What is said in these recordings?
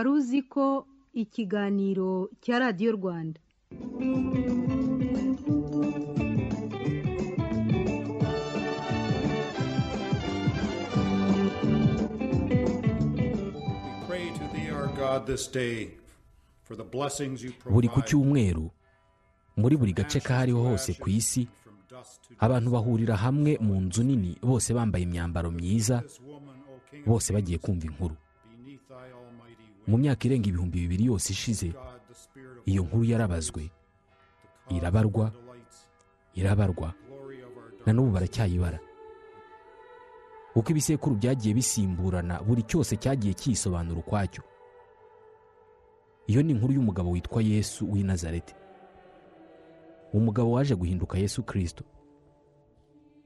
wari uzi ko ikiganiro cya radiyo rwanda. Buri ku cyumweru muri buri gace kahariho hose ku isi abantu bahurira hamwe mu nzu nini bose bambaye imyambaro myiza bose bagiye kumva inkuru. Mu myaka irenga ibihumbi bibiri yose ishize iyo nkuru yarabazwe. Irabarwa irabarwa na n'ubu baracyayibara. Uko ibisekuru byagiye bisimburana buri cyose cyagiye cyisobanura ukwacyo. Iyo ni inkuru y'umugabo witwa yesu w'i nazareti. Umugabo waje guhinduka yesu kirisito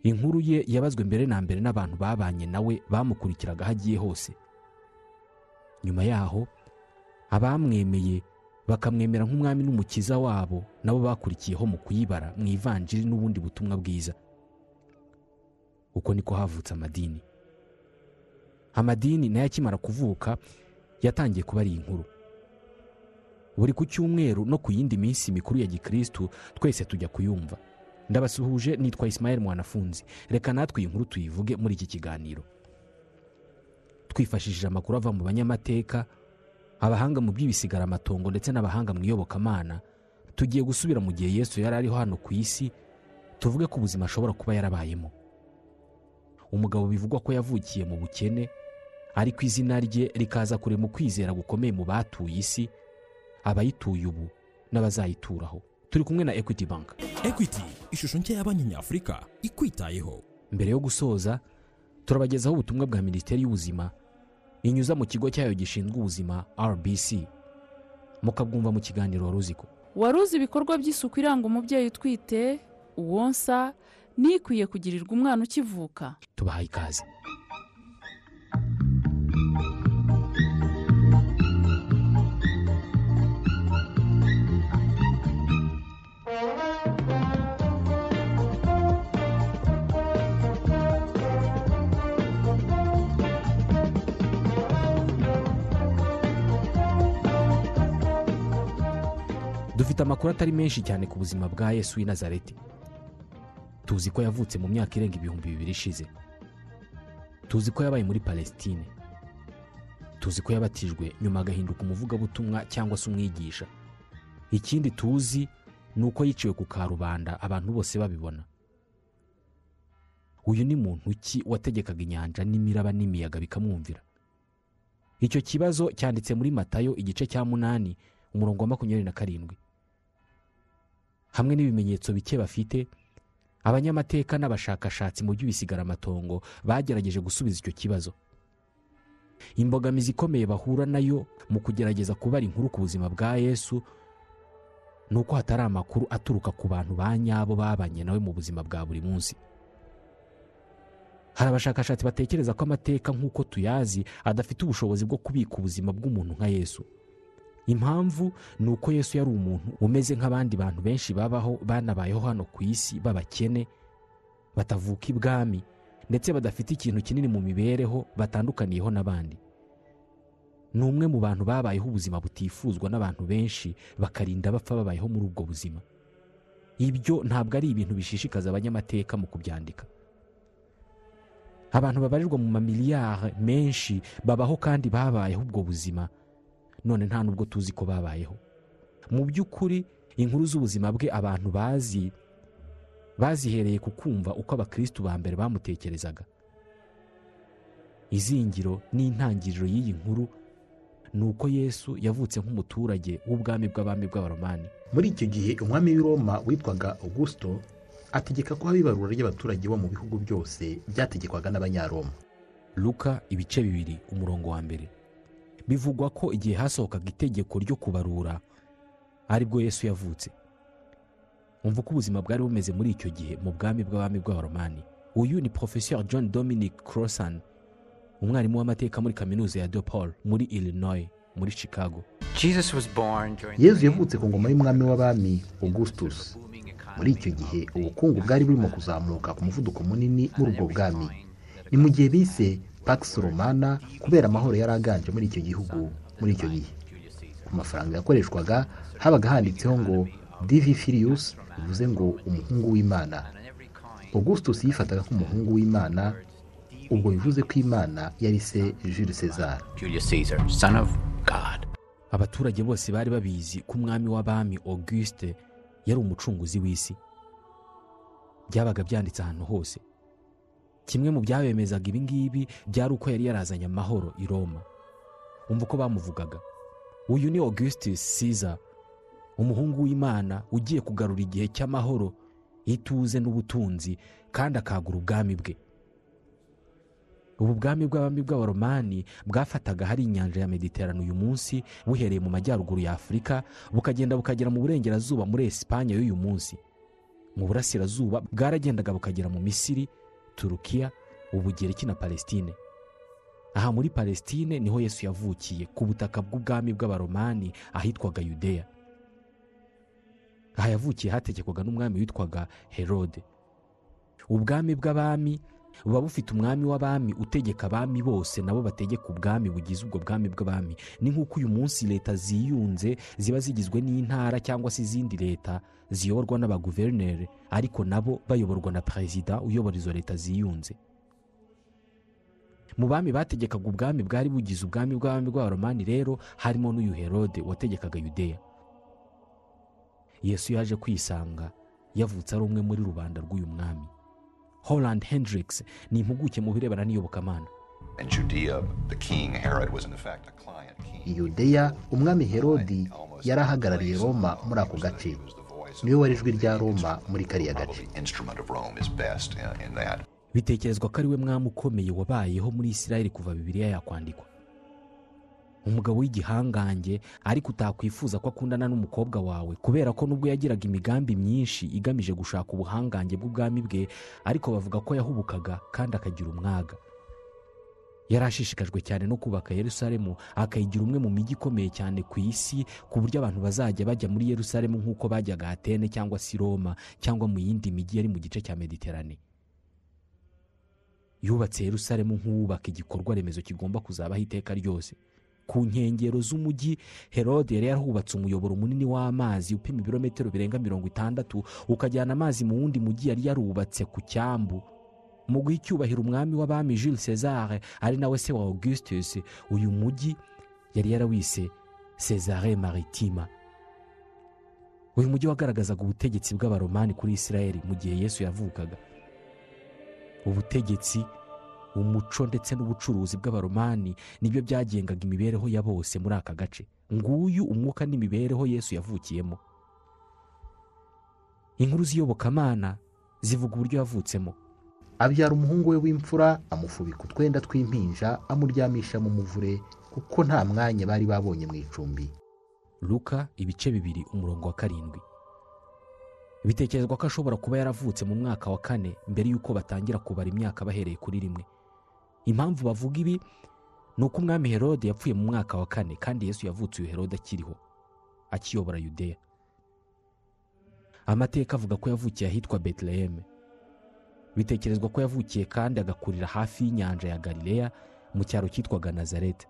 inkuru ye yabazwe mbere na mbere n'abantu babanye nawe bamukurikiraga aho agiye hose. Nyuma yaho. Abamwemeye bakamwemera nk'umwami n'umukiza wabo nabo bakurikiyeho mu kuyibara mu ivanjiri n'ubundi butumwa bwiza. Uko niko havutse amadini. Amadini na yo akimara kuvuka yatangiye kuba ari inkuru. Buri ku cyumweru no ku yindi minsi mikuru ya gikirisitu twese tujya kuyumva. Ndabasuhuje nitwa Ismael mwanafunzi. Reka natwe iyi nkuru tuyivuge muri iki kiganiro. Twifashishije amakuru ava mu banyamateka abahanga mu by'ibisigaramatongo ndetse n'abahanga mu iyobokamana tugiye gusubira mu gihe yesu yari ariho hano ku isi tuvuge ko ubuzima ashobora kuba yarabayemo. Umugabo bivugwa ko yavukiye mu bukene ariko izina rye rikaza kurema ukwizera gukomeye mu batuye isi abayituye ubu n'abazayituraho. Turi kumwe na equity bank. Ekwiti ishusho nshya ya banki nyafurika ikwitayeho. Mbere yo gusoza turabagezaho ubutumwa bwa minisiteri y'ubuzima inyuza mu kigo cyayo gishinzwe ubuzima rbc mukabwumva mu kiganiro wari uziko? Wari uzi ibikorwa by'isuku iranga umubyeyi utwite uwonsa n'ikwiye kugirirwa umwana ukivuka? Tubahaye ikaze. Dufite amakuru atari menshi cyane ku buzima bwa yesu w'i nazareti tuzi ko yavutse mu myaka irenga ibihumbi bibiri ishize. Tuzi ko yabaye muri palesitine tuzi ko yabatijwe nyuma agahinduka umuvugabutumwa cyangwa se umwigisha. Ikindi tuzi ni uko yiciwe ku karubanda abantu bose babibona. Uyu ni muntu ki wategekaga inyanja n'imiraba n'imiyaga bikamwumvira? Icyo kibazo cyanditse muri matayo igice cya munani umurongo wa makumyabiri na karindwi. Hamwe n'ibimenyetso bike bafite abanyamateka n'abashakashatsi mu by'ibisigaramatongo bagerageje gusubiza icyo kibazo. Imbogamizi ikomeye bahura na yo mu kugerageza kubara inkuru ku buzima bwa yesu ni uko hatari amakuru aturuka ku bantu ba nyabo babanye nawe mu buzima bwa buri munsi. Hari abashakashatsi batekereza ko amateka nk'uko tuyazi adafite ubushobozi bwo kubika ubuzima bw'umuntu nka yesu. Impamvu ni uko yesu yari umuntu umeze nk'abandi bantu benshi babaho banabayeho hano ku isi b'abakene batavuka ibwami ndetse badafite ikintu kinini mu mibereho batandukaniyeho n'abandi. Ni umwe mu bantu babayeho ubuzima butifuzwa n'abantu benshi bakarinda bapfa babayeho muri ubwo buzima. Ibyo ntabwo ari ibintu bishishikaza abanyamateka mu kubyandika. Abantu babarirwa mu mamiliyari menshi babaho kandi babayeho ubwo buzima. None nta nubwo tuzi ko babayeho. Mu by'ukuri inkuru z'ubuzima bwe abantu bazi bazihereye ku kumva uko abakirisitu ba mbere bamutekerezaga. Izingiro n'intangiriro y'iyi nkuru ni uko yesu yavutse nk'umuturage w'ubwami bw'abami bw'abaromani. Muri icyo gihe umwami w'i roma witwaga augusto ategeka ko haba ibarura ry'abaturage bo mu bihugu byose byategekwaga n'abanyaroma. Luka ibice bibiri umurongo wa mbere. Bivugwa ko igihe hasohokaga itegeko ryo kubarura. Aribwo yesu yavutse. Umva uko ubuzima bwari bumeze muri icyo gihe mu bwami bw'abami bw'abaromani. Uyu ni professeur john dominic crossan umwarimu w'amateka muri kaminuza ya DePaul muri illinois muri chicago. Jesus was born during yezu yavutse ku ngoma y'umwami w'abami augustus. Muri icyo gihe ubukungu bwari burimo kuzamuka ku muvuduko munini muri ubwo bwami. Ni mu gihe bise pax romana kubera amahoro yari aganje muri icyo gihugu muri icyo gihe. Ku mafaranga yakoreshwaga habaga handitseho ngo divi filius bivuze ngo umuhungu w'imana. Augustus yifataga nk'umuhungu w'imana ubwo bivuze ko imana yari se jules césar. Julius Caesar, son of God. abaturage bose bari babizi ko umwami w'abami auguste yari umucunguzi w'isi. Byabaga byanditse ahantu hose. Kimwe mu byabemezaga ibi ngibi byari uko yari yarazanye amahoro i roma. Umva uko bamuvugaga. Uyu ni augustus caesar umuhungu w'imana ugiye kugarura igihe cy'amahoro ituze n'ubutunzi kandi akagura ubwami bwe. Ubu bwami bw'abami bw'abaromani bwafataga hari inyanja ya mediterane uyu munsi buhereye mu majyaruguru ya afurika bukagenda bukagera mu burengerazuba muri esipanye y'uyu munsi. Mu burasirazuba bwaragendaga bukagera mu misiri turukiya ubugereki na palestine. Aha muri palestine ni ho yesu yavukiye ku butaka bw'ubwami bw'abaromani ahitwaga yudeya. Aha yavukiye hategekwaga n'umwami witwaga herode. Ubwami bw'abami buba bufite umwami w'abami utegeka abami bose nabo bategeka ubwami bugize ubwo bwami bw'abami. Ni nk'uko uyu munsi leta ziyunze ziba zigizwe n'intara cyangwa se izindi leta ziyoborwa n'abaguverineri ariko nabo bayoborwa na perezida uyobora izo leta ziyunze. Mu bami bategekaga ubwami bwari bugize ubwami bw'abami bw'abaromani rero harimo n'uyu herode wategekaga yudeya. Yesu yaje kwisanga yavutse ari umwe muri rubanda rw'uyu mwami. Holland hendricks ni impuguke mu birebana n'iyobokamana In Judea, the king Herod was in effect a client king. yudeya umwami herodi yari ahagarariye roma muri ako gace. ni we wari ijwi rya roma muri kariya gace. Bitekerezwa ko ari we mwami ukomeye wabayeho muri isirayeli kuva bibiliya yakwandikwa. Umugabo w'igihangange ariko utakwifuza ko akundana n'umukobwa wawe kubera ko nubwo yagiraga imigambi myinshi igamije gushaka ubuhangange bw'ubwami bwe ariko bavuga ko yahubukaga kandi akagira umwaga. Yari ashishikajwe cyane no kubaka yerusalemu akayigira umwe mu mijyi ikomeye cyane ku isi ku buryo abantu bazajya bajya muri yerusalemu nk'uko bajyaga atene cyangwa se i roma cyangwa mu yindi mijyi yari mu gice cya mediterane. Yubatse yerusalemu nk'uwubaka igikorwa remezo kigomba kuzabaho iteka ryose. Ku nkengero z'umujyi herode yari yarubatse umuyoboro munini w'amazi upima ibirometero birenga mirongo itandatu ukajyana amazi mu wundi mujyi yari yarubatse ku cyambu. Mu guha icyubahiro umwami w'abami jules césar ari nawe se wa augustus uyu mujyi yari yarawise césare maritima. Uyu mujyi wagaragazaga ubutegetsi bw'abaromani kuri isirayeli mu gihe yesu yavukaga. Ubutegetsi umuco ndetse n'ubucuruzi bw'abaromani ni byo byagengaga imibereho ya bose muri aka gace. Nguyu umwuka n'imibereho yesu yavukiyemo. Inkuru z'iyobokamana zivuga uburyo yavutsemo abyara umuhungu we w'imfura amufubika utwenda tw'impinja amuryamisha mu muvure kuko nta mwanya bari babonye mu icumbi. Luka ibice bibiri umurongo wa karindwi. Bitekerezwa ko ashobora kuba yaravutse mu mwaka wa kane mbere y'uko batangira kubara imyaka bahereye kuri rimwe. Impamvu bavuga ibi ni uko umwami herode yapfuye mu mwaka wa kane kandi yesu yavutse uyu herode akiriho akiyobora yudeya. Amateka avuga ko yavukiye ahitwa beteleheme bitekerezwa ko yavukiye kandi agakurira hafi y'inyanja ya galileya mu cyaro cyitwaga nazarete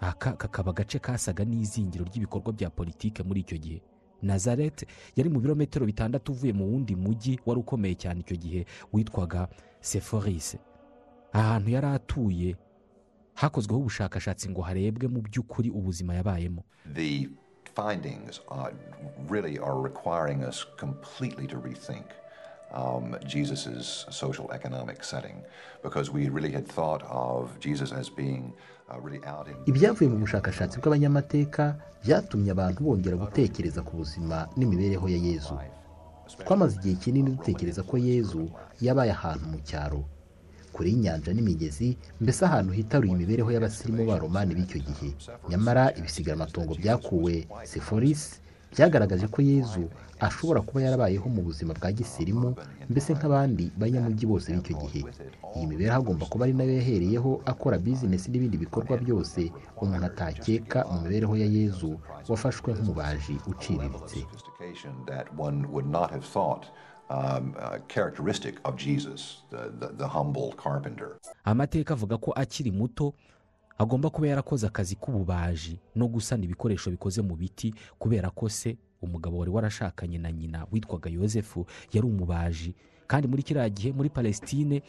aka kakaba agace kasaga n'izingiro ry'ibikorwa bya politike muri icyo gihe. Nazarete yari mu birometero bitandatu uvuye mu wundi mujyi wari ukomeye cyane icyo gihe witwaga seforise. Ahantu yari atuye hakozweho ubushakashatsi ngo harebwe mu by'ukuri ubuzima yabayemo The findings really are requiring us completely to rethink um, Jesus' social economic setting because we really had thought of Jesus as being uh, really out in. ibyavuye mu bushakashatsi bw'abanyamateka byatumye abantu bongera gutekereza ku buzima n'imibereho ya yezu twamaze igihe kinini dutekereza ko yezu yabaye ahantu mu cyaro kure y'inyanja n'imigezi mbese ahantu hitaruye imibereho y'abasirimu b'abaromani b'icyo gihe. Nyamara ibisigaraamatongo byakuwe. Seforisi byagaragaje ko yezu ashobora kuba yarabayeho mu buzima bwa gisirimu mbese nk'abandi banyamujyi bose b'icyo gihe. Iyi mibereho agomba kuba ari na yo yahereyeho akora bizinesi n'ibindi bikorwa byose umuntu atakeka mu mibereho ya yezu wafashwe nk'umubaji uciriritse. Um, uh, characteristic of Jesus, the, the, the humble carpenter. amateka avuga ko akiri muto agomba kuba yarakoze akazi k'ububaji no gusana ibikoresho bikoze mu biti kubera ko se umugabo wari warashakanye na nyina witwaga yosefu yari umubaji kandi muri kiriya gihe muri palestine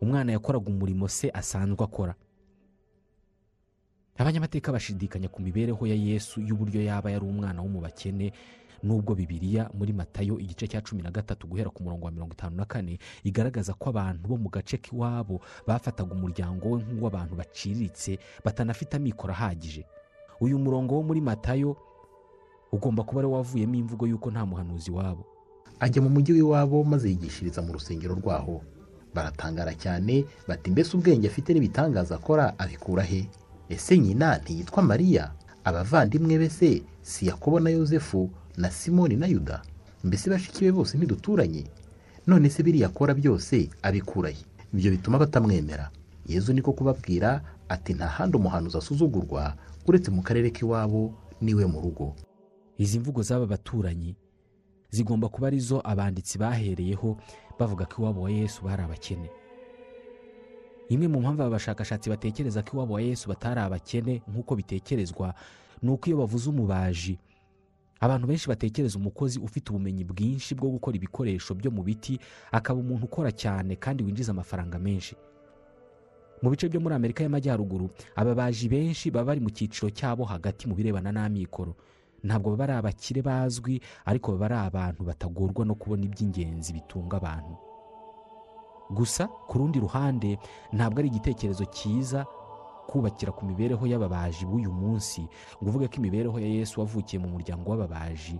umwana yakoraga umurimo se asanzwe akora abanyamateka bashidikanya ku mibereho ya yesu y'uburyo yaba yari umwana wo bakene nubwo bibiliya muri matayo igice cya cumi na gatatu guhera ku murongo wa mirongo itanu na kane igaragaza ko abantu bo mu gace k'iwabo bafataga umuryango we nk'uw'abantu baciriritse batanafite amikoro ahagije. Uyu murongo wo muri matayo ugomba kuba ari wavuyemo imvugo y'uko nta muhanuzi wabo. Ajya mu mujyi w'iwabo maze yigishiriza mu rusengero rwaho. Baratangara cyane bati mbese ubwenge afite n'ibitangaza akora abikura he? Ese nyina ntiyitwa mariya? Abavandimwe be se si yakobo na yosefu? Na simoni na yuda. Mbese bashiki be bose ntiduturanye? None se biriya akora byose abikura he ibyo bituma batamwemera. Yezu niko kubabwira ati nta handi umuhanuzi asuzugurwa uretse mu karere k'iwabo ni we mu rugo. Izi mvugo z'aba baturanyi zigomba kuba ari zo abanditsi bahereyeho bavuga ko iwabo wa yesu bari abakene. Imwe mu mpamvu aba bashakashatsi batekereza ko iwabo wa yesu batari abakene nk'uko bitekerezwa ni uko iyo bavuze umubaji abantu benshi batekereza umukozi ufite ubumenyi bwinshi bwo gukora ibikoresho byo mu biti akaba umuntu ukora cyane kandi winjiza amafaranga menshi. Mu bice byo muri amerika y'amajyaruguru ababaji benshi baba bari mu cyiciro cyabo hagati mu birebana n'amikoro. Ntabwo baba ari abakire bazwi ariko baba ari abantu batagorwa no kubona iby'ingenzi bitunga abantu. Gusa ku rundi ruhande ntabwo ari igitekerezo cyiza kubakira ku mibereho y'ababaji b'uyu munsi ngo uvuge ko imibereho ya yesu wavukiye mu muryango w'ababaji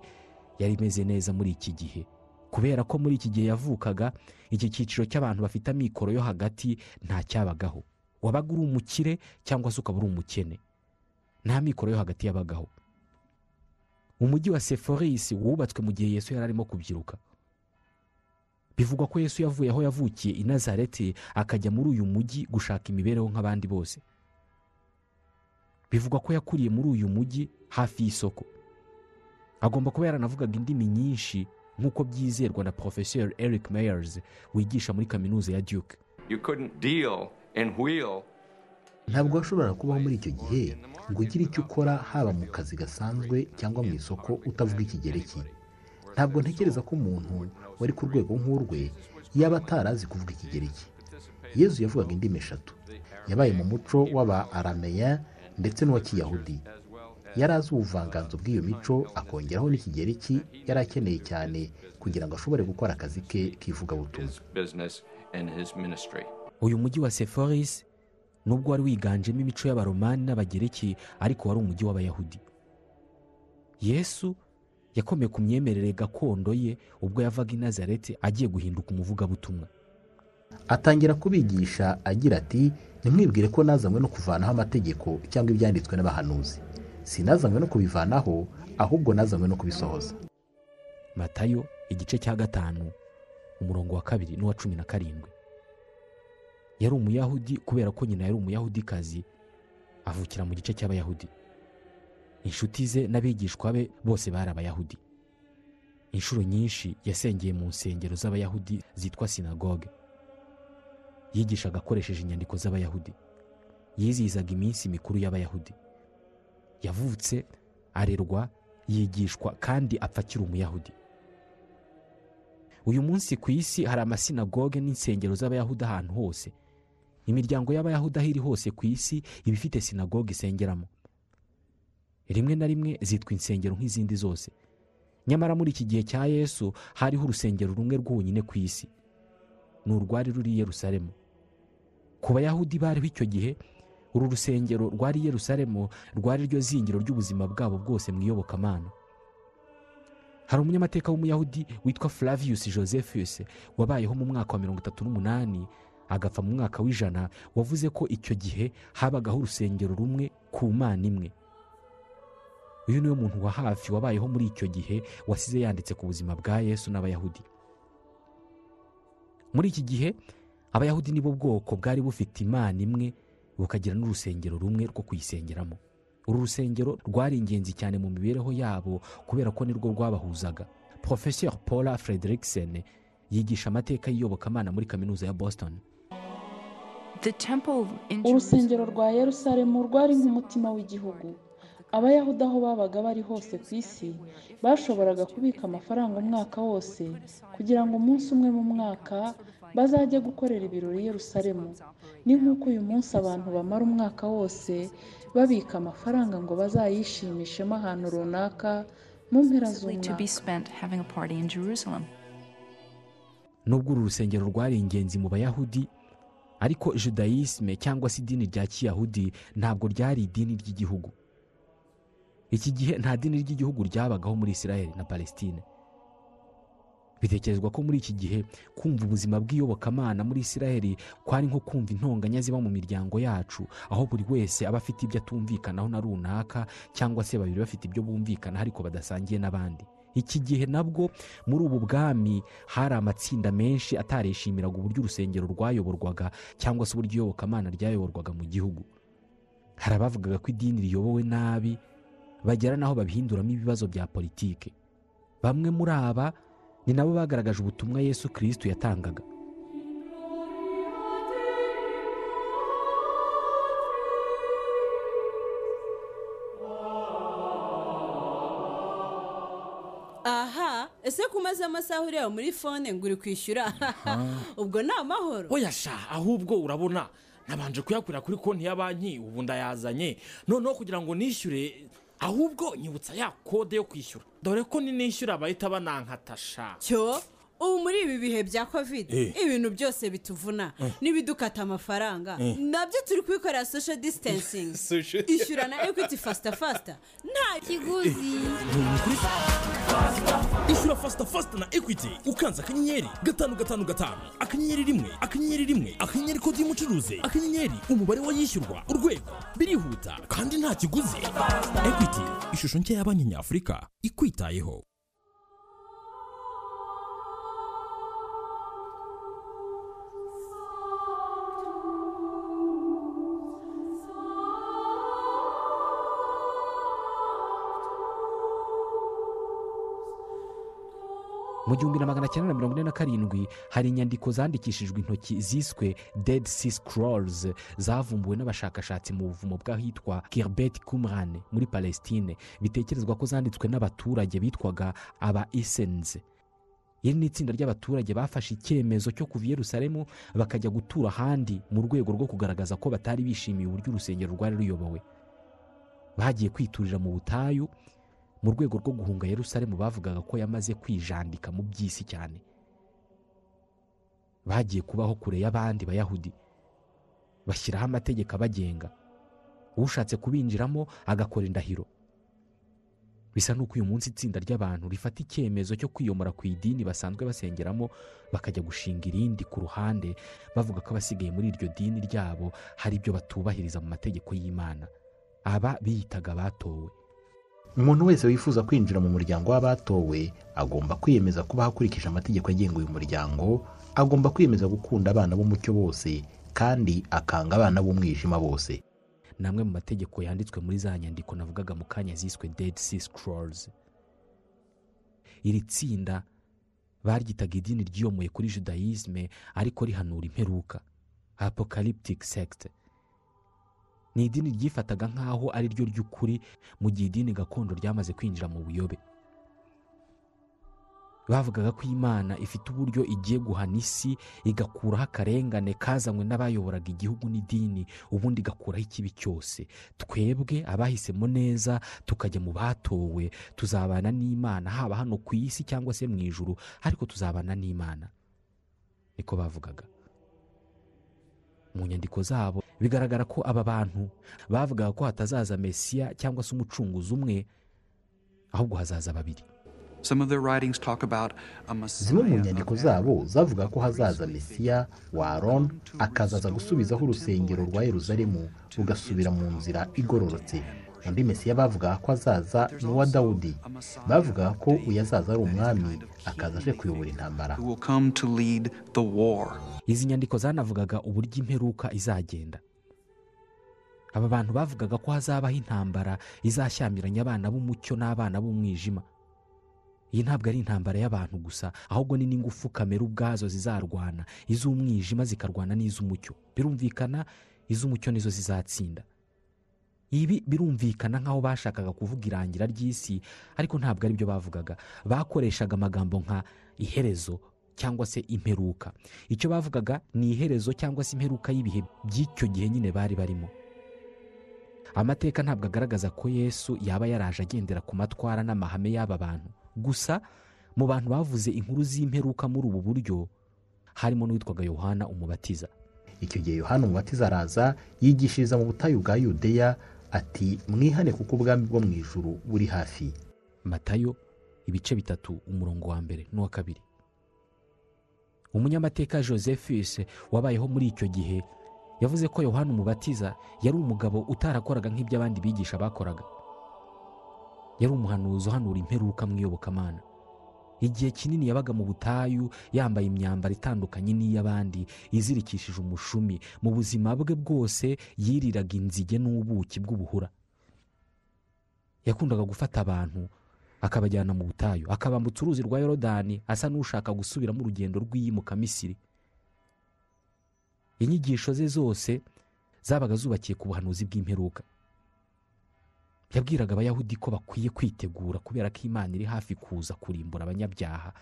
yari imeze neza muri iki gihe. Kubera ko muri iki gihe yavukaga iki cyiciro cy'abantu bafite amikoro yo hagati nta cyabagaho. Wabaga uri umukire cyangwa se ukaba uri umukene. Nta mikoro yo hagati yabagaho. Umujyi wa seforisi wubatswe mu gihe yesu yari arimo kubyiruka. Bivugwa ko yesu yavuye aho yavukiye i nazareti akajya muri uyu mujyi gushaka imibereho nk'abandi bose. Bivugwa ko yakuriye muri uyu mujyi hafi y'isoko. Agomba kuba yaranavugaga indimi nyinshi nk'uko byizerwa na porofeseri eric meyers wigisha muri kaminuza ya duke. You couldn't deal in wheel ntabwo washobora kubaho muri icyo gihe ngo ugire icyo ukora haba mu kazi gasanzwe cyangwa mu isoko utavuga ikigereki. Ntabwo ntekereza ko umuntu wari ku rwego nk'urwe yaba atarazi kuvuga ikigereki. Yezu yavugaga indimi eshatu. Yabaye mu muco w'aba arameya ndetse n'uwa kiyahudi yari azi ubuvanganzo bw'iyo mico akongeraho n'ikigereki yari akeneye cyane kugira ngo ashobore gukora akazi ke k'ivugabutumwa. Uyu mujyi wa seforisi nubwo wari wiganjemo imico y'abaromani n'abagereki ariko wari umujyi w'abayahudi. Yesu yakomeye ku myemerere gakondo ye ubwo yavaga i nazareti agiye guhinduka umuvugabutumwa. Atangira kubigisha agira ati ntimwibwire ko nazanywe no kuvanaho amategeko cyangwa ibyanditswe n'abahanuzi. Sinazanywe no kubivanaho ahubwo nazanywe no kubisohoza. Matayo igice cya gatanu umurongo wa kabiri n'uwa cumi na karindwi. Yari umuyahudi kubera ko nyina yari umuyahudikazi avukira mu gice cy'abayahudi. Inshuti ze n'abigishwa be bose bari abayahudi. Inshuro nyinshi yasengeye mu nsengero z'abayahudi zitwa sinagoge. Yigishaga akoresheje inyandiko z'abayahudi. Yizihizaga iminsi mikuru y'abayahudi. Yavutse arerwa yigishwa kandi apfa akiri umuyahudi. Uyu munsi ku isi hari amasinagoge n'insengero z'abayahudi ahantu hose. Imiryango y'abayahudi aho iri hose ku isi iba ifite sinagoge isengeramo. Rimwe na rimwe zitwa insengero nk'izindi zose. Nyamara muri iki gihe cya yesu hariho urusengero rumwe rwonyine ku isi. Ni urwari ruri i yerusalemu. Ku bayahudi bariho icyo gihe uru rusengero rwari yerusalemu rwari ryo zingiro ry'ubuzima bwabo bwose mu iyobokamana. Hari umunyamateka w'umuyahudi witwa flavius josephus wabayeho mu mwaka wa mirongo itatu n'umunani agapfa mu mwaka w'ijana wavuze ko icyo gihe habagaho urusengero rumwe ku mana imwe. Uyu ni we muntu wa hafi wabayeho muri icyo gihe wasize yanditse ku buzima bwa yesu n'abayahudi. Muri iki gihe abayahudi nibo bwoko bwari bufite imana imwe bukagira n'urusengero rumwe rwo kuyisengeramo. Uru rusengero rwari ingenzi cyane mu mibereho yabo kubera ko nirwo rwabahuzaga. Porofeseri paula frederiksen yigisha amateka y'iyobokamana muri kaminuza ya boston. Urusengero rwa yerusalemu rwari nk'umutima w'igihugu. Abayahudi aho babaga bari hose ku isi bashoboraga kubika amafaranga umwaka wose kugira ngo umunsi umwe mu mwaka bazajye gukorera ibirori i yerusalemu. Ni nk'uko uyu munsi abantu bamara umwaka wose babika amafaranga ngo bazayishimishemo ahantu runaka mu mpera z'umwaka. nubwo uru rusengero rwari ingenzi mu bayahudi ariko judayisme cyangwa se idini rya kiyahudi ntabwo ryari idini ry'igihugu. Iki gihe nta dini ry'igihugu ryabagaho muri israel na palestine. Bitekerezwa ko muri iki gihe kumva ubuzima bw'iyobokamana muri israel kwari nko kumva intonganya ziba mu miryango yacu aho buri wese aba afite ibyo atumvikanaho na runaka cyangwa se babiri bafite ibyo bumvikanaho ariko badasangiye n'abandi. Iki gihe nabwo muri ubu bwami hari amatsinda menshi atarishimiraga uburyo urusengero rwayoborwaga cyangwa se uburyo iyobokamana ryayoborwaga mu gihugu. Hari abavugaga ko idini riyobowe nabi bagera n'aho babihinduramo ibibazo bya politiki bamwe muri aba ni nabo bagaragaje ubutumwa yesu kirisitu yatangaga. Aha ese ko umaze amasaha ureba muri fone ngo uri kwishyura? Ubwo ni amahoro oya sha ahubwo urabona nabanje kuyakurira kuri konti ya banki ubu ndayazanye. Noneho kugira ngo nishyure ahubwo nyibutsa ya kode yo kwishyura. Dore ko ninishyura bahita banankatasha cyo? Ubu muri ibi bihe bya kovide ibintu byose bituvuna. N'ibidukata amafaranga. Nabyo turi kubikorera social distancing. Ishyura na ekwiti fasita fasita nta kiguzi. Ishyura fasita fasita na ekwiti ukanze akanyenyeri gatanu gatanu gatanu. Akanyenyeri rimwe akanyenyeri rimwe akanyenyeri kode y'umucuruzi akanyenyeri umubare w'ayishyurwa. Urwego birihuta kandi nta kiguzi. Ekwiti ishusho nshya ya banki nyafurika ikwitayeho. Mu gihumbi na magana cyenda na mirongo ine na karindwi hari inyandiko zandikishijwe intoki ziswe dead sea scrolls zavumbuwe n'abashakashatsi mu buvumo bw'ahitwa kirbet kumran muri palestine. Bitekerezwa ko zanditswe n'abaturage bitwaga aba isenze iri ni itsinda ry'abaturage bafashe icyemezo cyo kuva i yerusalemu bakajya gutura ahandi mu rwego rwo kugaragaza ko batari bishimiye uburyo urusengero rwari ruyobowe. Bagiye kwiturira mu butayu mu rwego rwo guhunga yerusalemu bavugaga ko yamaze kwijandika mu by'isi cyane. Bagiye kubaho kure y'abandi bayahudi. Bashyiraho amategeko abagenga. Ushatse kubinjiramo agakora indahiro. Bisa n'uko uyu munsi itsinda ry'abantu rifata icyemezo cyo kwiyomora ku idini basanzwe basengeramo bakajya gushinga irindi ku ruhande bavuga ko abasigaye muri iryo dini ryabo hari ibyo batubahiriza mu mategeko y'imana. Aba biyitaga abatowe. Umuntu wese wifuza kwinjira mu muryango w'abatowe agomba kwiyemeza kuba hakurikije amategeko agenga uyu muryango agomba kwiyemeza gukunda abana b'umucyo bose kandi akanga abana b'umwijima bose. Ni amwe mu mategeko yanditswe muri za nyandiko navugaga mu kanya ziswe dead sea scrolls. Iri tsinda baryitaga idini ryiyomoye kuri judayisme ariko rihanura imperuka. Apocalyptic sect. Ni idini ryifataga nk'aho ari ryo ry'ukuri mu gihe idini gakondo ryamaze kwinjira mu buyobe. Bavugaga ko imana ifite uburyo igiye guhana isi igakuraho akarengane kazanywe n'abayoboraga igihugu n'idini ubundi igakuraho ikibi cyose. Twebwe abahisemo neza tukajya mu batowe tuzabana n'imana haba hano ku isi cyangwa se mu ijuru ariko tuzabana n'imana. Niko bavugaga. Mu nyandiko zabo bigaragara ko aba bantu bavugaga ko hatazaza mesiya cyangwa se umucunguzi umwe ahubwo hazaza babiri. Zimwe mu nyandiko zabo zavuga ko hazaza mesiya wa aroni akazaza gusubizaho urusengero rwa yeruzalemu rugasubira mu nzira igororotse. Undi mesiya bavugaga ko azaza ni uwa dawudi. bavugaga ko uyu azaza ari umwami akaza aje kuyobora intambara. Izi nyandiko zanavugaga uburyo imperuka izagenda. Aba bantu bavugaga ko hazabaho intambara izashyamiranya abana b'umucyo n'abana b'umwijima. Iyi ntabwo ari intambara y'abantu gusa ahubwo ni n'ingufu kamere ubwazo zizarwana. Iz'umwijima zikarwana n'iz'umucyo. Birumvikana iz'umucyo nizo zizatsinda. Ibi birumvikana nk'aho bashakaga kuvuga irangira ry'isi ariko ntabwo ari byo bavugaga. Bakoreshaga amagambo nka iherezo cyangwa se imperuka. Icyo bavugaga ni iherezo cyangwa se imperuka y'ibihe by'icyo gihe nyine bari barimo. Amateka ntabwo agaragaza ko yesu yaba yaraje agendera ku matwara n'amahame y'aba bantu. Gusa mu bantu bavuze inkuru z'imperuka muri ubu buryo harimo n'uwitwaga yohana umubatiza. Icyo gihe yohana umubatiza araza yigishiriza mu butayu bwa yudeya ati mwihane kuko ubwami bwo mu ijuru buri hafi. Matayo ibice bitatu umurongo wa mbere n'uwa kabiri. Umunyamateka josephus wabayeho muri icyo gihe yavuze ko yohana umubatiza yari umugabo utarakoraga nk'ibyo abandi bigisha bakoraga. Yari umuhanuzi uhanura imperuka mu iyobokamana. Igihe kinini yabaga mu butayu yambaye imyambaro itandukanye n'iy'abandi izirikishije umushumi. Mu buzima bwe bwose yiriraga inzige n'ubuki bw'ubuhura. Yakundaga gufata abantu akabajyana mu butayu. Akabambutsa uruzi rwa yorodani asa n'ushaka gusubiramo urugendo rw'iyimuka misiri inyigisho ze zose zabaga zubakiye ku buhanuzi bw'imperuka. Yabwiraga abayahudi ko bakwiye kwitegura kubera ko imana iri hafi kuza kurimbura abanyabyaha.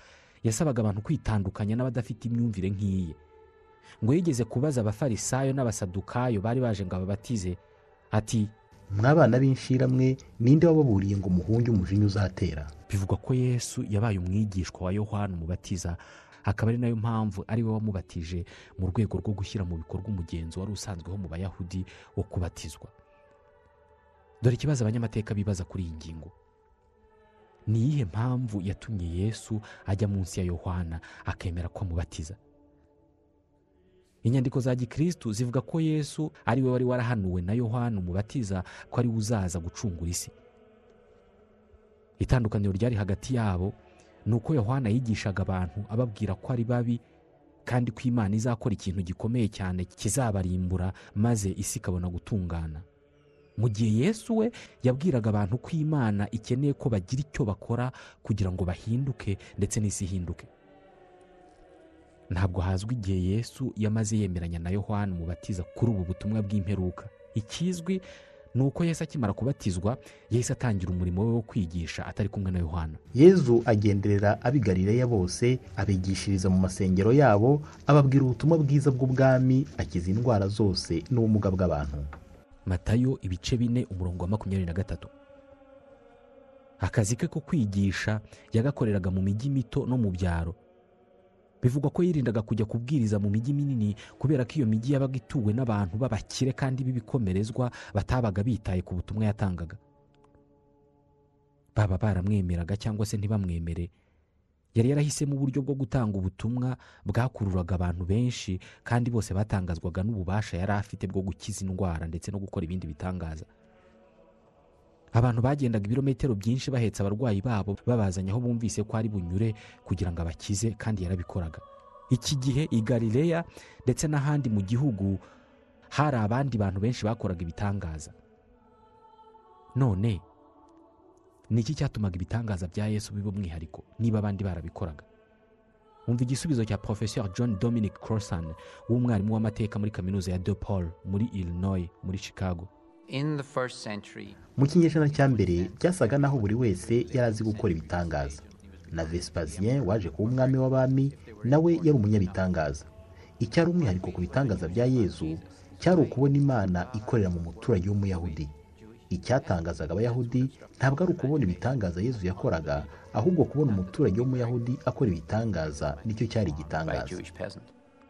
Yasabaga abantu kwitandukanya n'abadafite imyumvire nk'iye ngo yigeze kubaza abafarisayo n'abasadukayo bari baje ngo ababatize ati mwabana b'inshiramwe ninde wababuriye ngo muhunge umujinya uzatera? Bivugwa ko yesu yabaye umwigishwa wa yohana umubatiza akaba ari na yo mpamvu ari we wamubatije mu rwego rwo gushyira mu bikorwa umugenzo wari usanzweho mu bayahudi wo kubatizwa. Dore ikibazo abanyamateka bibaza kuri iyi ngingo. Ni iyihe mpamvu yatumye yesu ajya munsi ya yohana akemera ko amubatiza? Inyandiko za gikirisitu zivuga ko yesu ari we wari warahanuwe na yohana umubatiza ko ari we uzaza gucungura isi. Itandukaniro ryari hagati yabo ni uko yohana yigishaga abantu ababwira ko ari babi kandi ko imana izakora ikintu gikomeye cyane kizabarimbura maze isi ikabona gutungana. Mu gihe yesu we yabwiraga abantu ko imana ikeneye ko bagira icyo bakora kugira ngo bahinduke ndetse n'isi ihinduke. Ntabwo hazwi igihe yesu yamaze yemeranya na yohana umubatiza kuri ubu butumwa bw'imperuka. Ikizwi ni uko yesu akimara kubatizwa yahise atangira umurimo we wo kwigisha atari kumwe na yohana. Yezu agenderera abigarireya bose abigishiriza mu masengero yabo ababwira ubutumwa bwiza bw'ubwami akiza indwara zose n'ubumuga bw'abantu. Matayo ibice bine umurongo wa makumyabiri na gatatu. Akazi ke ko kwigisha yagakoreraga mu mijyi mito no mu byaro. Bivugwa ko yirindaga kujya kubwiriza mu mijyi minini kubera ko iyo mijyi yabaga ituwe n'abantu b'abakire kandi b'ibikomerezwa batabaga bitaye ku butumwa yatangaga. Baba baramwemeraga cyangwa se ntibamwemere. Yari yarahisemo uburyo bwo gutanga ubutumwa bwakururaga abantu benshi kandi bose batangazwaga n'ububasha yari afite bwo gukiza indwara ndetse no gukora ibindi bitangaza. Abantu bagendaga ibirometero byinshi bahetse abarwayi babo babazanye aho bumvise ko ari bunyure kugira ngo abakize kandi yarabikoraga. Iki gihe i galileya ndetse n'ahandi mu gihugu hari abandi bantu benshi bakoraga ibitangaza. None ni iki cyatumaga ibitangaza bya yesu biba umwihariko niba abandi barabikoraga? Wumva igisubizo cya porofesor john dominic crossan w'umwarimu w'amateka muri kaminuza ya de paul muri illinois muri chicago. Mu kinyejana cya mbere byasaga naho buri wese yari azi gukora ibitangaza. Na vesipazien waje kuba umwami w'abami nawe yari umunyabitangaza. Icyari umwihariko ku bitangaza bya yezu cyari ukubona imana ikorera mu muturage w'umuyahudi. Icyatangazaga abayahudi ntabwo ari ukubona ibitangaza yezu yakoraga ahubwo kubona umuturage w'umuyahudi akora ibitangaza ni cyo cyari igitangaza.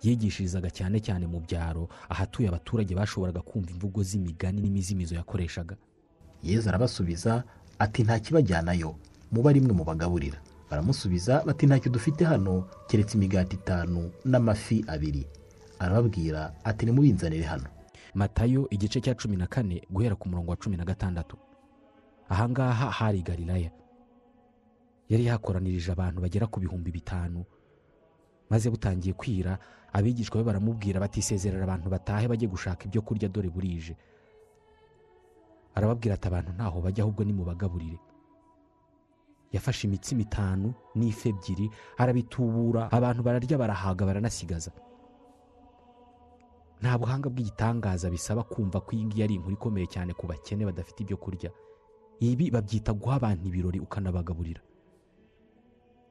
Yigishirizaga cyane cyane mu byaro ahatuye abaturage bashoboraga kumva imvugo z'imigani n'imizimizo yakoreshaga. Yezu arabasubiza ati nta kibajyanayo muba rimwe mu bagaburira baramusubiza bati ntacyo dufite hano keretse imigati itanu n'amafi abiri. Arababwira ati nimubinzanire hano. Matayo igice cya cumi na kane guhera ku murongo wa cumi na gatandatu. Ahangaha hari galilaya. Yari yakoranirije abantu bagera ku bihumbi bitanu. Maze butangiye kwira abigishwa be baramubwira batisezerera abantu batahe bajye gushaka ibyo kurya dore burije. Arababwira ati abantu ntaho bajya ahubwo nimubagaburire yafashe imitsima itanu n'ifi ebyiri arabitubura abantu bararya barahaga baranasigaza nta buhanga bw'igitangaza bisaba kumva ko iyi ngiyi ari inkuru ikomeye cyane ku bakene badafite ibyo kurya. Ibi babyita guha abantu ibirori ukanabagaburira.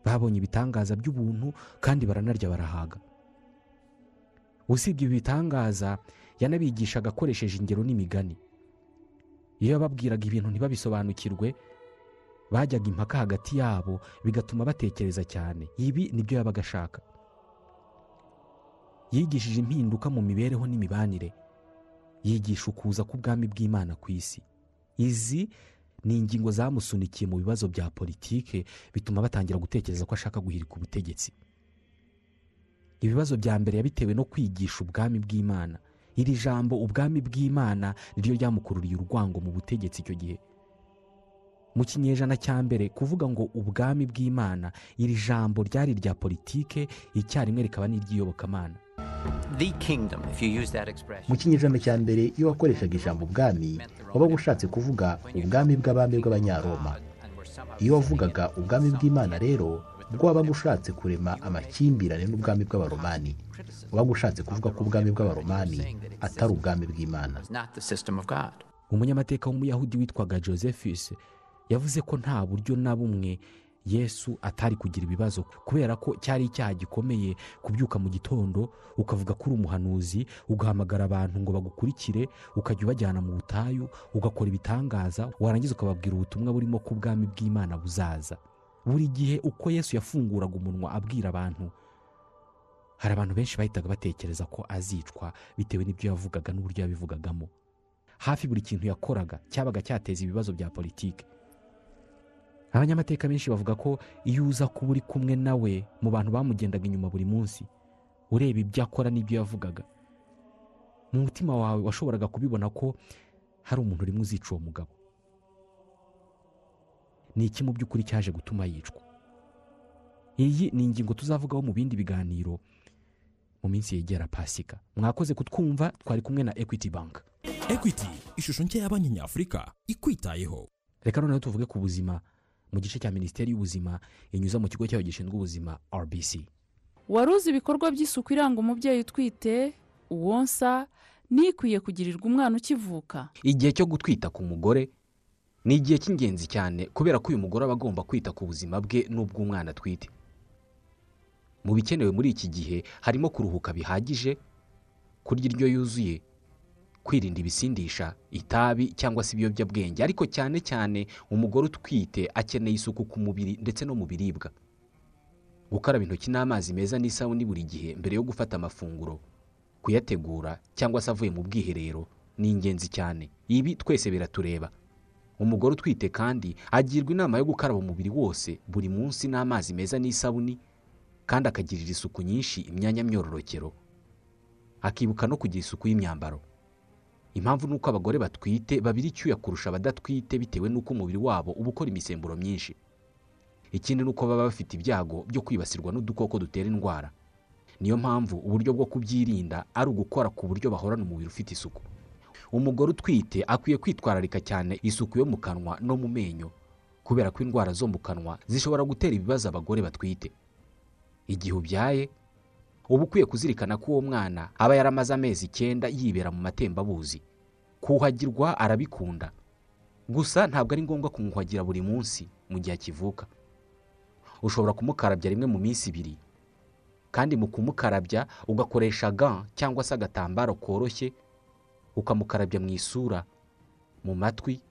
Babonye ibitangaza by'ubuntu kandi baranarya barahaga. Usibye ibi bitangaza yanabigishaga akoresheje ingero n'imigani. Iyo yababwiraga ibintu ntibabisobanukirwe bajyaga impaka hagati yabo bigatuma batekereza cyane. Ibi ni byo yabaga ashaka. Yigishije impinduka mu mibereho n'imibanire. Yigisha ukuza k'ubwami bw'imana ku isi. Izi ni ingingo zamusunikiye mu bibazo bya politike bituma batangira gutekereza ko ashaka guhirika ubutegetsi. Ibibazo bya mbere yabitewe no kwigisha ubwami bw'imana. Iri jambo ubwami bw'imana niryo ryamukururiye urwango mu butegetsi icyo gihe. Mu kinyejana cya mbere kuvuga ngo ubwami bw'imana. Iri jambo ryari irya politike icyarimwe rikaba n'iry'iyobokamana. Mu kinyejana cya mbere iyo wakoreshaga ijambo ubwami wabaga ushatse kuvuga ubwami bw'abami bw'abanyaroma. Iyo wavugaga ubwami bw'imana rero bwo wabaga ushatse kurema amakimbirane n'ubwami bw'abaromani. Wabaga ushatse kuvuga ko ubwami bw'abaromani atari ubwami bw'imana. Umunyamateka w'umuyahudi witwaga josephus yavuze ko nta buryo na bumwe yesu atari kugira ibibazo kubera ko cyari icyaha gikomeye kubyuka mu gitondo ukavuga ko uri umuhanuzi ugahamagara abantu ngo bagukurikire ukajya ubajyana mu butayu ugakora ibitangaza warangiza ukababwira ubutumwa burimo ko ubwami bw'imana buzaza. Buri gihe uko yesu yafunguraga umunwa abwira abantu hari abantu benshi bahitaga batekereza ko azicwa bitewe n'ibyo yavugaga n'uburyo yabivugagamo. Hafi buri kintu yakoraga cyabaga cyateza ibibazo bya politiki. Abanyamateka benshi bavuga ko iyo uza kuba uri kumwe nawe mu bantu bamugendaga inyuma buri munsi ureba ibyo akora n'ibyo yavugaga mu mutima wawe washoboraga kubibona ko hari umuntu urimo uzica uwo mugabo. Ni iki mu by'ukuri cyaje gutuma yicwa? Iyi ni ingingo tuzavugaho mu bindi biganiro mu minsi yegera pasika. Mwakoze kutwumva twari kumwe na equity bank. Equity ishusho nshya ya banki nyafurika ikwitayeho. Reka noneho tuvuge ku buzima mu gice cya minisiteri y'ubuzima inyuza mu kigo cyayo gishinzwe ubuzima rbc wari uzi ibikorwa by'isuku iranga umubyeyi utwite uwonsa n'ikwiye kugirirwa umwana ukivuka? Igihe cyo gutwita ku mugore ni igihe cy'ingenzi cyane kubera ko uyu mugore aba agomba kwita ku buzima bwe n'ubw'umwana atwite. Mu bikenewe muri iki gihe harimo kuruhuka bihagije kurya indyo yuzuye kwirinda ibisindisha itabi cyangwa se ibiyobyabwenge. Ariko cyane cyane umugore utwite akeneye isuku ku mubiri ndetse no mu biribwa. Gukaraba intoki n'amazi meza n'isabune buri gihe mbere yo gufata amafunguro kuyategura cyangwa se avuye mu bwiherero ni ingenzi cyane. Ibi twese biratureba. Umugore utwite kandi agirwa inama yo gukaraba umubiri wose buri munsi n'amazi meza n'isabuni kandi akagirira isuku nyinshi imyanya myororokero. Akibuka no kugira isuku y'imyambaro. Impamvu ni uko abagore batwite babira icyuya kurusha abadatwite bitewe n'uko umubiri wabo uba ukora imisemburo myinshi. Ikindi ni uko baba bafite ibyago byo kwibasirwa n'udukoko dutera indwara. Niyo mpamvu uburyo bwo kubyirinda ari ugukora ku buryo bahorana umubiri ufite isuku. Umugore utwite akwiye kwitwararika cyane isuku yo mu kanwa no mu menyo kubera ko indwara zo mu kanwa zishobora gutera ibibazo abagore batwite. Igihe ubyaye uba ukwiye kuzirikana ko uwo mwana aba yaramaze amezi icyenda yibera mu matembabuzi. Kuhagirwa arabikunda. Gusa ntabwo ari ngombwa kumwuhagira buri munsi mu gihe akivuka. Ushobora kumukarabya rimwe mu minsi ibiri. Kandi mu kumukarabya ugakoresha ga cyangwa se agatambaro koroshye ukamukarabya mu isura mu matwi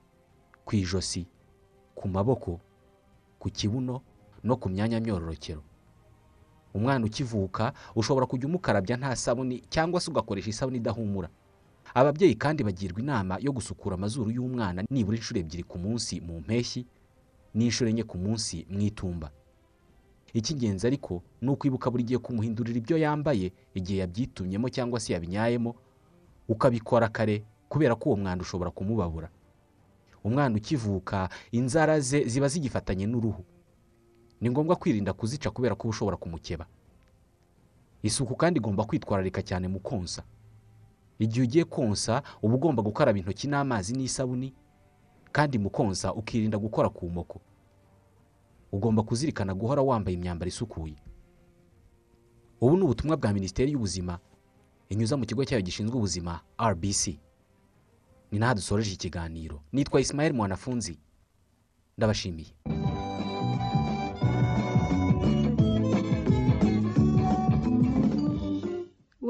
ku ijosi ku maboko ku kibuno no ku myanya myororokero umwana ukivuka ushobora kujya umukarabya nta sabuni cyangwa se ugakoresha isabune idahumura. Ababyeyi kandi bagirwa inama yo gusukura amazuru y'umwana nibura inshuro ebyiri ku munsi mu mpeshyi n'inshuro enye ku munsi mu itumba. Icy'ingenzi ariko ni ukwibuka buri gihe kumuhindurira ibyo yambaye igihe yabyitumyemo cyangwa se yabinyayemo ukabikora kare kubera ko uwo mwanda ushobora kumubabura. Umwana ukivuka inzara ze ziba zigifatanye n'uruhu. Ni ngombwa kwirinda kuzica kubera ko uba ushobora kumukeba. Isuku kandi igomba kwitwararika cyane mu konsa. Igihe ugiye konsa uba ugomba gukaraba intoki n'amazi n'isabuni kandi mu konsa ukirinda gukora ku moko. Ugomba kuzirikana guhora wambaye imyambaro isukuye. Ubu ni ubutumwa bwa minisiteri y'ubuzima inyuza mu kigo cyayo gishinzwe ubuzima rbc ni naho dusoreje ikiganiro. Nitwa isimayeli mwanafunzi. Ndabashimiye.